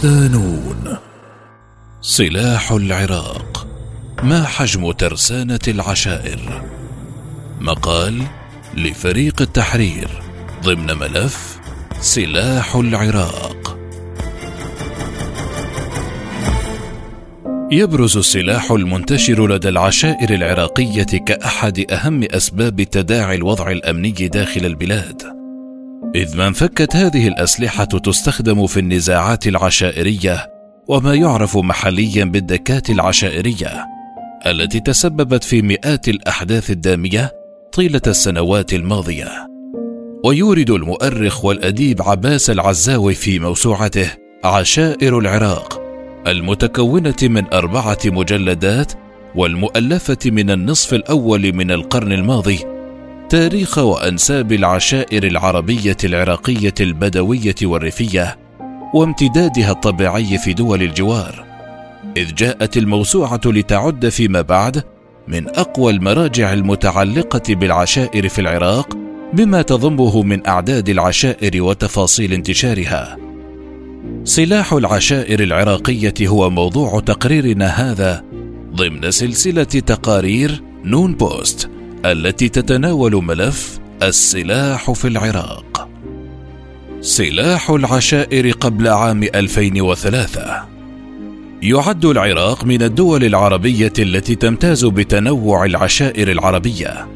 صدانون سلاح العراق. ما حجم ترسانة العشائر؟ مقال لفريق التحرير ضمن ملف سلاح العراق. يبرز السلاح المنتشر لدى العشائر العراقية كأحد أهم أسباب تداعي الوضع الأمني داخل البلاد. إذ ما انفكت هذه الأسلحة تستخدم في النزاعات العشائرية وما يعرف محليا بالدكات العشائرية التي تسببت في مئات الأحداث الدامية طيلة السنوات الماضية. ويورد المؤرخ والأديب عباس العزاوي في موسوعته عشائر العراق المتكونة من أربعة مجلدات والمؤلفة من النصف الأول من القرن الماضي تاريخ وأنساب العشائر العربية العراقية البدوية والريفية وامتدادها الطبيعي في دول الجوار إذ جاءت الموسوعة لتعد فيما بعد من أقوى المراجع المتعلقة بالعشائر في العراق بما تضمه من أعداد العشائر وتفاصيل انتشارها. سلاح العشائر العراقية هو موضوع تقريرنا هذا ضمن سلسلة تقارير نون بوست. التي تتناول ملف السلاح في العراق. سلاح العشائر قبل عام 2003 يعد العراق من الدول العربية التي تمتاز بتنوع العشائر العربية.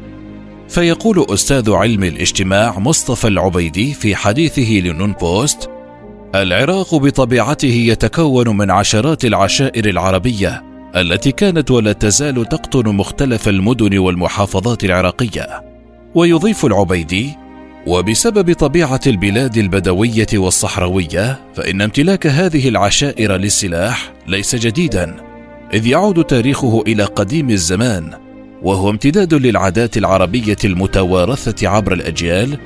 فيقول أستاذ علم الاجتماع مصطفى العبيدي في حديثه لنون بوست: العراق بطبيعته يتكون من عشرات العشائر العربية التي كانت ولا تزال تقطن مختلف المدن والمحافظات العراقية ويضيف العبيدي وبسبب طبيعة البلاد البدوية والصحراوية فإن امتلاك هذه العشائر للسلاح ليس جديدا إذ يعود تاريخه إلى قديم الزمان وهو امتداد للعادات العربية المتوارثة عبر الأجيال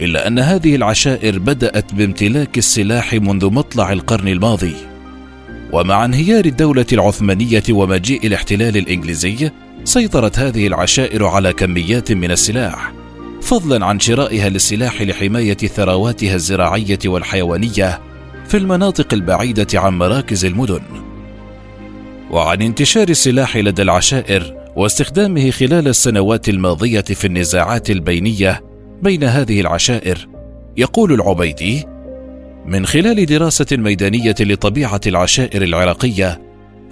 إلا أن هذه العشائر بدأت بامتلاك السلاح منذ مطلع القرن الماضي. ومع انهيار الدولة العثمانية ومجيء الاحتلال الإنجليزي سيطرت هذه العشائر على كميات من السلاح فضلا عن شرائها للسلاح لحماية ثرواتها الزراعية والحيوانية في المناطق البعيدة عن مراكز المدن. وعن انتشار السلاح لدى العشائر واستخدامه خلال السنوات الماضية في النزاعات البينية بين هذه العشائر يقول العبيدي من خلال دراسة ميدانية لطبيعة العشائر العراقية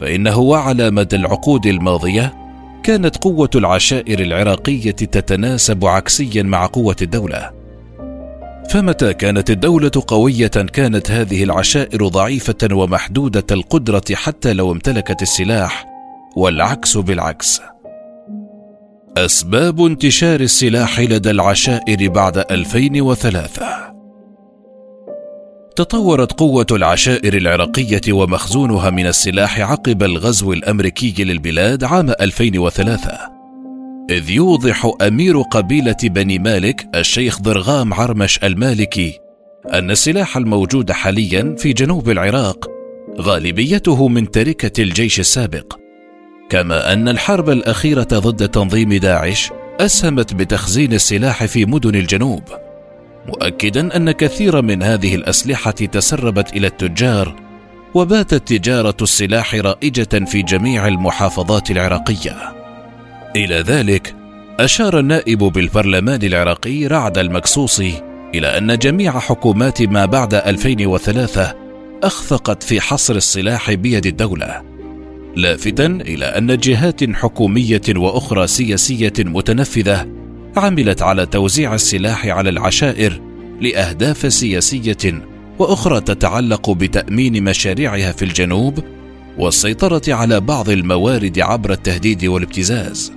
فإنه وعلى مدى العقود الماضية كانت قوة العشائر العراقية تتناسب عكسيا مع قوة الدولة. فمتى كانت الدولة قوية كانت هذه العشائر ضعيفة ومحدودة القدرة حتى لو امتلكت السلاح والعكس بالعكس. أسباب انتشار السلاح لدى العشائر بعد 2003 تطورت قوة العشائر العراقية ومخزونها من السلاح عقب الغزو الأمريكي للبلاد عام 2003 إذ يوضح أمير قبيلة بني مالك الشيخ ضرغام عرمش المالكي أن السلاح الموجود حاليا في جنوب العراق غالبيته من تركة الجيش السابق. كما أن الحرب الأخيرة ضد تنظيم داعش أسهمت بتخزين السلاح في مدن الجنوب. مؤكدا أن كثيرا من هذه الأسلحة تسربت إلى التجار وباتت تجارة السلاح رائجة في جميع المحافظات العراقية. إلى ذلك أشار النائب بالبرلمان العراقي رعد المكسوسي إلى أن جميع حكومات ما بعد 2003 أخفقت في حصر السلاح بيد الدولة لافتا إلى أن جهات حكومية وأخرى سياسية متنفذة عملت على توزيع السلاح على العشائر لأهداف سياسية وأخرى تتعلق بتأمين مشاريعها في الجنوب والسيطرة على بعض الموارد عبر التهديد والابتزاز.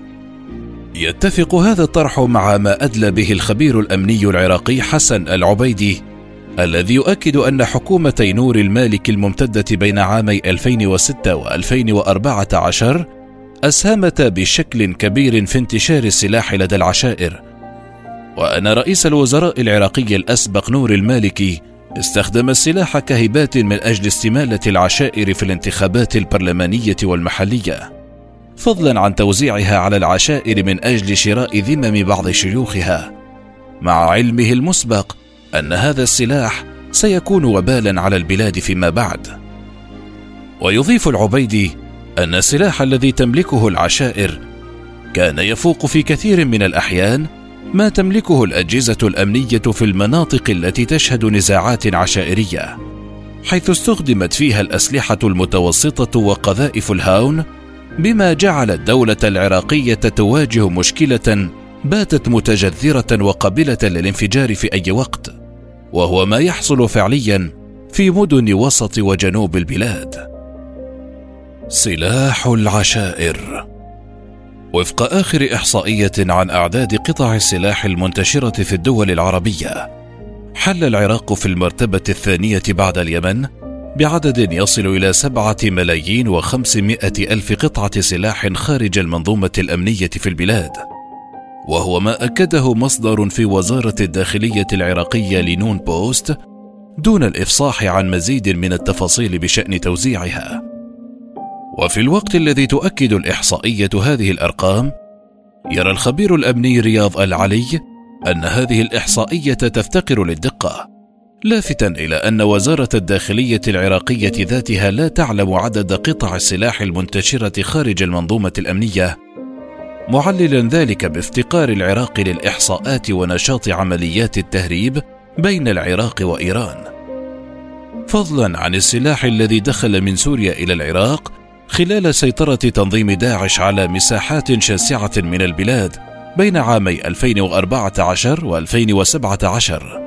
يتفق هذا الطرح مع ما أدلى به الخبير الأمني العراقي حسن العبيدي الذي يؤكد أن حكومتي نور المالك الممتدة بين عامي 2006 و2014 أسهمتا بشكل كبير في انتشار السلاح لدى العشائر. وأن رئيس الوزراء العراقي الأسبق نور المالكي استخدم السلاح كهبات من أجل استمالة العشائر في الانتخابات البرلمانية والمحلية فضلا عن توزيعها على العشائر من أجل شراء ذمم بعض شيوخها. مع علمه المسبق أن هذا السلاح سيكون وبالا على البلاد فيما بعد. ويضيف العبيدي أن السلاح الذي تملكه العشائر كان يفوق في كثير من الأحيان ما تملكه الأجهزة الأمنية في المناطق التي تشهد نزاعات عشائرية حيث استخدمت فيها الأسلحة المتوسطة وقذائف الهاون بما جعل الدولة العراقية تواجه مشكلة باتت متجذرة وقابلة للانفجار في أي وقت وهو ما يحصل فعليا في مدن وسط وجنوب البلاد. سلاح العشائر. وفق آخر إحصائية عن أعداد قطع السلاح المنتشرة في الدول العربية حل العراق في المرتبة الثانية بعد اليمن بعدد يصل إلى سبعة ملايين وخمسمائة ألف قطعة سلاح خارج المنظومة الأمنية في البلاد. وهو ما أكده مصدر في وزارة الداخلية العراقية لنون بوست دون الإفصاح عن مزيد من التفاصيل بشأن توزيعها. وفي الوقت الذي تؤكد الإحصائية هذه الأرقام يرى الخبير الأمني رياض العلي أن هذه الإحصائية تفتقر للدقة لافتا إلى أن وزارة الداخلية العراقية ذاتها لا تعلم عدد قطع السلاح المنتشرة خارج المنظومة الأمنية. معللا ذلك بافتقار العراق للإحصاءات ونشاط عمليات التهريب بين العراق وإيران. فضلا عن السلاح الذي دخل من سوريا إلى العراق خلال سيطرة تنظيم داعش على مساحات شاسعة من البلاد بين عامي 2014 و 2017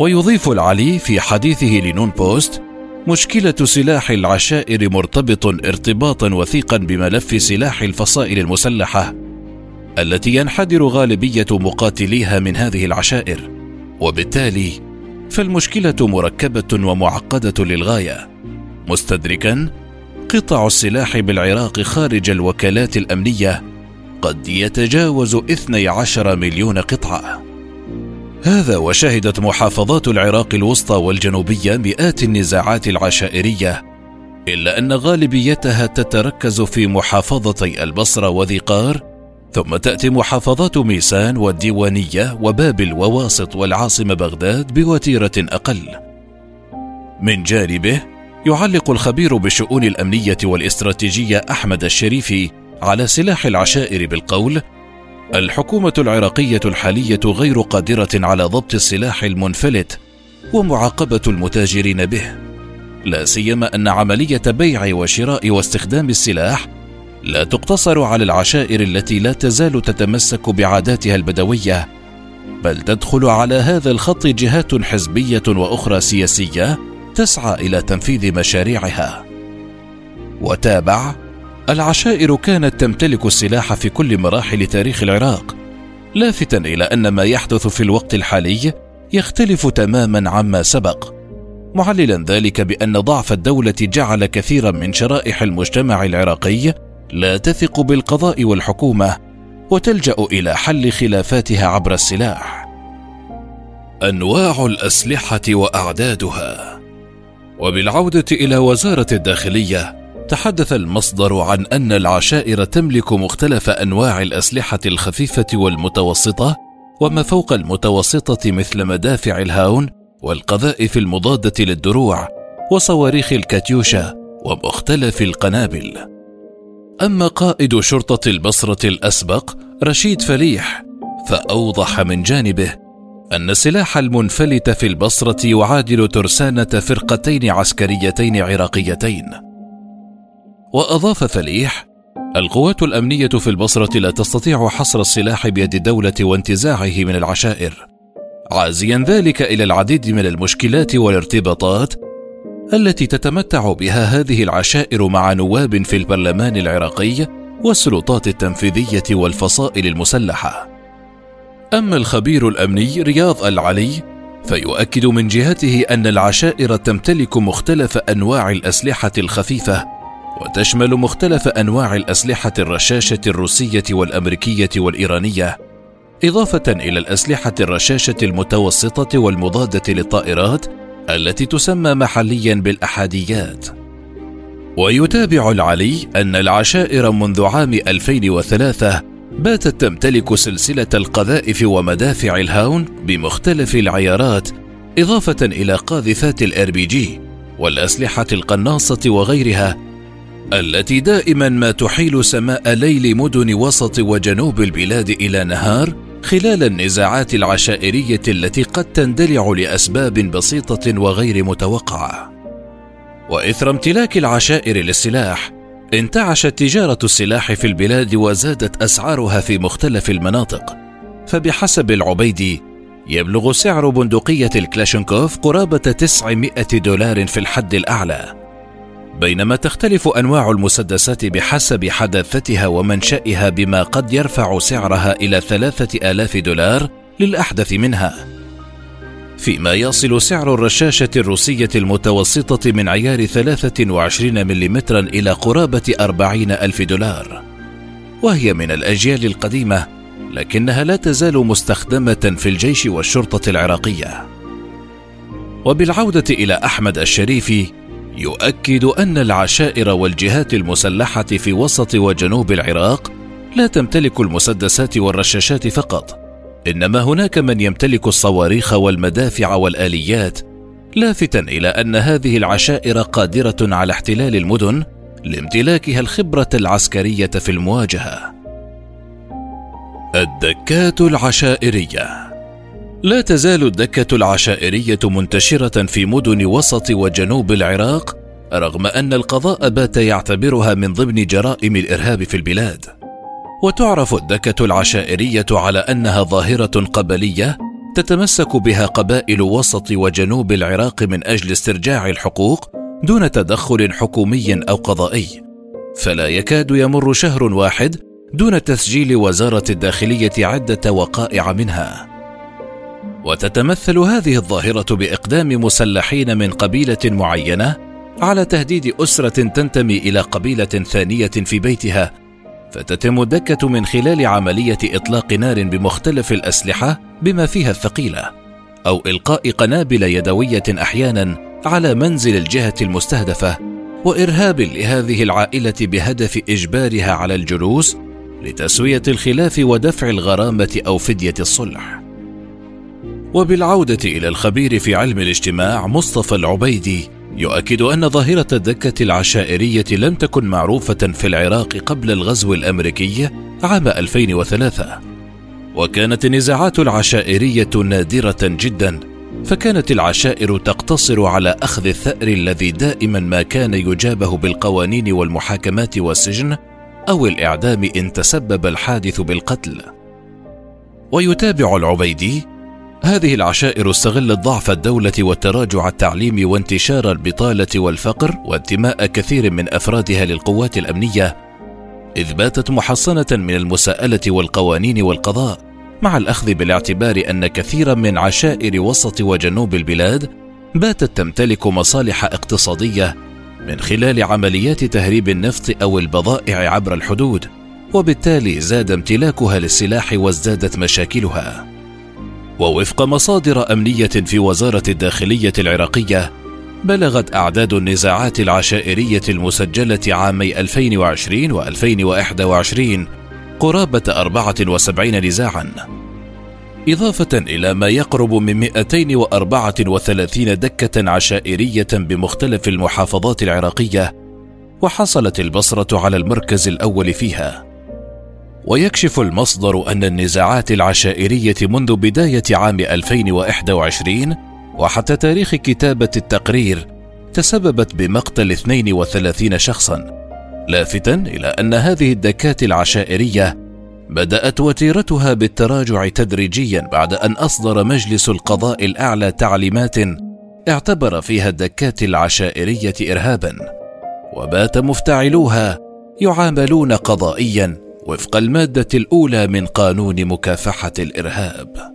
ويضيف العلي في حديثه لنون بوست مشكلة سلاح العشائر مرتبط ارتباطا وثيقا بملف سلاح الفصائل المسلحة التي ينحدر غالبية مقاتليها من هذه العشائر. وبالتالي فالمشكلة مركبة ومعقدة للغاية مستدركا قطع السلاح بالعراق خارج الوكالات الأمنية قد يتجاوز 12 مليون قطعة. هذا وشهدت محافظات العراق الوسطى والجنوبية مئات النزاعات العشائرية إلا أن غالبيتها تتركز في محافظتي البصرة وذي قار ثم تأتي محافظات ميسان والديوانية وبابل وواسط والعاصمة بغداد بوتيرة أقل. من جانبه يعلق الخبير بالشؤون الأمنية والاستراتيجية أحمد الشريفي على سلاح العشائر بالقول الحكومة العراقية الحالية غير قادرة على ضبط السلاح المنفلت ومعاقبة المتاجرين به، لا سيما أن عملية بيع وشراء واستخدام السلاح لا تقتصر على العشائر التي لا تزال تتمسك بعاداتها البدوية، بل تدخل على هذا الخط جهات حزبية وأخرى سياسية تسعى إلى تنفيذ مشاريعها. وتابع العشائر كانت تمتلك السلاح في كل مراحل تاريخ العراق لافتا إلى أن ما يحدث في الوقت الحالي يختلف تماما عما سبق معللا ذلك بأن ضعف الدولة جعل كثيرا من شرائح المجتمع العراقي لا تثق بالقضاء والحكومة وتلجأ إلى حل خلافاتها عبر السلاح أنواع الأسلحة وأعدادها وبالعودة إلى وزارة الداخلية تحدث المصدر عن أن العشائر تملك مختلف أنواع الأسلحة الخفيفة والمتوسطة وما فوق المتوسطة مثل مدافع الهاون والقذائف المضادة للدروع وصواريخ الكاتيوشا ومختلف القنابل. أما قائد شرطة البصرة الأسبق رشيد فليح فأوضح من جانبه أن السلاح المنفلت في البصرة يعادل ترسانة فرقتين عسكريتين عراقيتين. وأضاف فليح القوات الأمنية في البصرة لا تستطيع حصر السلاح بيد الدولة وانتزاعه من العشائر. عازيا ذلك إلى العديد من المشكلات والارتباطات التي تتمتع بها هذه العشائر مع نواب في البرلمان العراقي والسلطات التنفيذية والفصائل المسلحة. أما الخبير الأمني رياض العلي فيؤكد من جهته أن العشائر تمتلك مختلف أنواع الأسلحة الخفيفة وتشمل مختلف أنواع الأسلحة الرشاشة الروسية والأمريكية والإيرانية إضافة إلى الأسلحة الرشاشة المتوسطة والمضادة للطائرات التي تسمى محليا بالأحاديات. ويتابع العلي أن العشائر منذ عام 2003 باتت تمتلك سلسلة القذائف ومدافع الهاون بمختلف العيارات إضافة إلى قاذفات الار بي جي والأسلحة القناصة وغيرها التي دائما ما تحيل سماء ليل مدن وسط وجنوب البلاد إلى نهار خلال النزاعات العشائرية التي قد تندلع لأسباب بسيطة وغير متوقعة. وإثر امتلاك العشائر للسلاح انتعشت تجارة السلاح في البلاد وزادت أسعارها في مختلف المناطق. فبحسب العبيدي يبلغ سعر بندقية الكلاشنكوف قرابة 900 دولار في الحد الأعلى. بينما تختلف أنواع المسدسات بحسب حداثتها ومنشأها بما قد يرفع سعرها إلى ثلاثة آلاف دولار للأحدث منها. فيما يصل سعر الرشاشة الروسية المتوسطة من عيار 23 ملم إلى قرابة 40 ألف دولار. وهي من الأجيال القديمة لكنها لا تزال مستخدمة في الجيش والشرطة العراقية. وبالعودة إلى أحمد الشريفي يؤكد أن العشائر والجهات المسلحة في وسط وجنوب العراق لا تمتلك المسدسات والرشاشات فقط إنما هناك من يمتلك الصواريخ والمدافع والآليات لافتا إلى أن هذه العشائر قادرة على احتلال المدن لامتلاكها الخبرة العسكرية في المواجهة. الدكات العشائرية. لا تزال الدكة العشائرية منتشرة في مدن وسط وجنوب العراق رغم أن القضاء بات يعتبرها من ضمن جرائم الإرهاب في البلاد. وتعرف الدكة العشائرية على أنها ظاهرة قبلية تتمسك بها قبائل وسط وجنوب العراق من أجل استرجاع الحقوق دون تدخل حكومي أو قضائي. فلا يكاد يمر شهر واحد دون تسجيل وزارة الداخلية عدة وقائع منها. وتتمثل هذه الظاهرة بإقدام مسلحين من قبيلة معينة على تهديد أسرة تنتمي إلى قبيلة ثانية في بيتها فتتم الدكة من خلال عملية إطلاق نار بمختلف الأسلحة بما فيها الثقيلة، أو إلقاء قنابل يدوية أحيانا على منزل الجهة المستهدفة، وإرهاب لهذه العائلة بهدف إجبارها على الجلوس لتسوية الخلاف ودفع الغرامة أو فدية الصلح. وبالعودة إلى الخبير في علم الاجتماع مصطفى العبيدي يؤكد أن ظاهرة الدكة العشائرية لم تكن معروفة في العراق قبل الغزو الأمريكي عام 2003 وكانت النزاعات العشائرية نادرة جدا فكانت العشائر تقتصر على أخذ الثأر الذي دائما ما كان يجابه بالقوانين والمحاكمات والسجن أو الإعدام إن تسبب الحادث بالقتل. ويتابع العبيدي هذه العشائر استغلت ضعف الدولة والتراجع التعليمي وانتشار البطالة والفقر وانتماء كثير من أفرادها للقوات الأمنية إذ باتت محصنة من المساءلة والقوانين والقضاء مع الأخذ بالاعتبار أن كثيرا من عشائر وسط وجنوب البلاد باتت تمتلك مصالح اقتصادية من خلال عمليات تهريب النفط أو البضائع عبر الحدود وبالتالي زاد امتلاكها للسلاح وازدادت مشاكلها. ووفق مصادر أمنية في وزارة الداخلية العراقية بلغت أعداد النزاعات العشائرية المسجلة عامي 2020 و2021 قرابة 74 نزاعا. إضافة إلى ما يقرب من 234 دكة عشائرية بمختلف المحافظات العراقية وحصلت البصرة على المركز الأول فيها. ويكشف المصدر أن النزاعات العشائرية منذ بداية عام 2021 وحتى تاريخ كتابة التقرير تسببت بمقتل 32 شخصا لافتا إلى أن هذه الدكات العشائرية بدأت وتيرتها بالتراجع تدريجيا بعد أن أصدر مجلس القضاء الأعلى تعليمات اعتبر فيها الدكات العشائرية إرهابا وبات مفتعلوها يعاملون قضائيا وفق المادة الأولى من قانون مكافحة الإرهاب.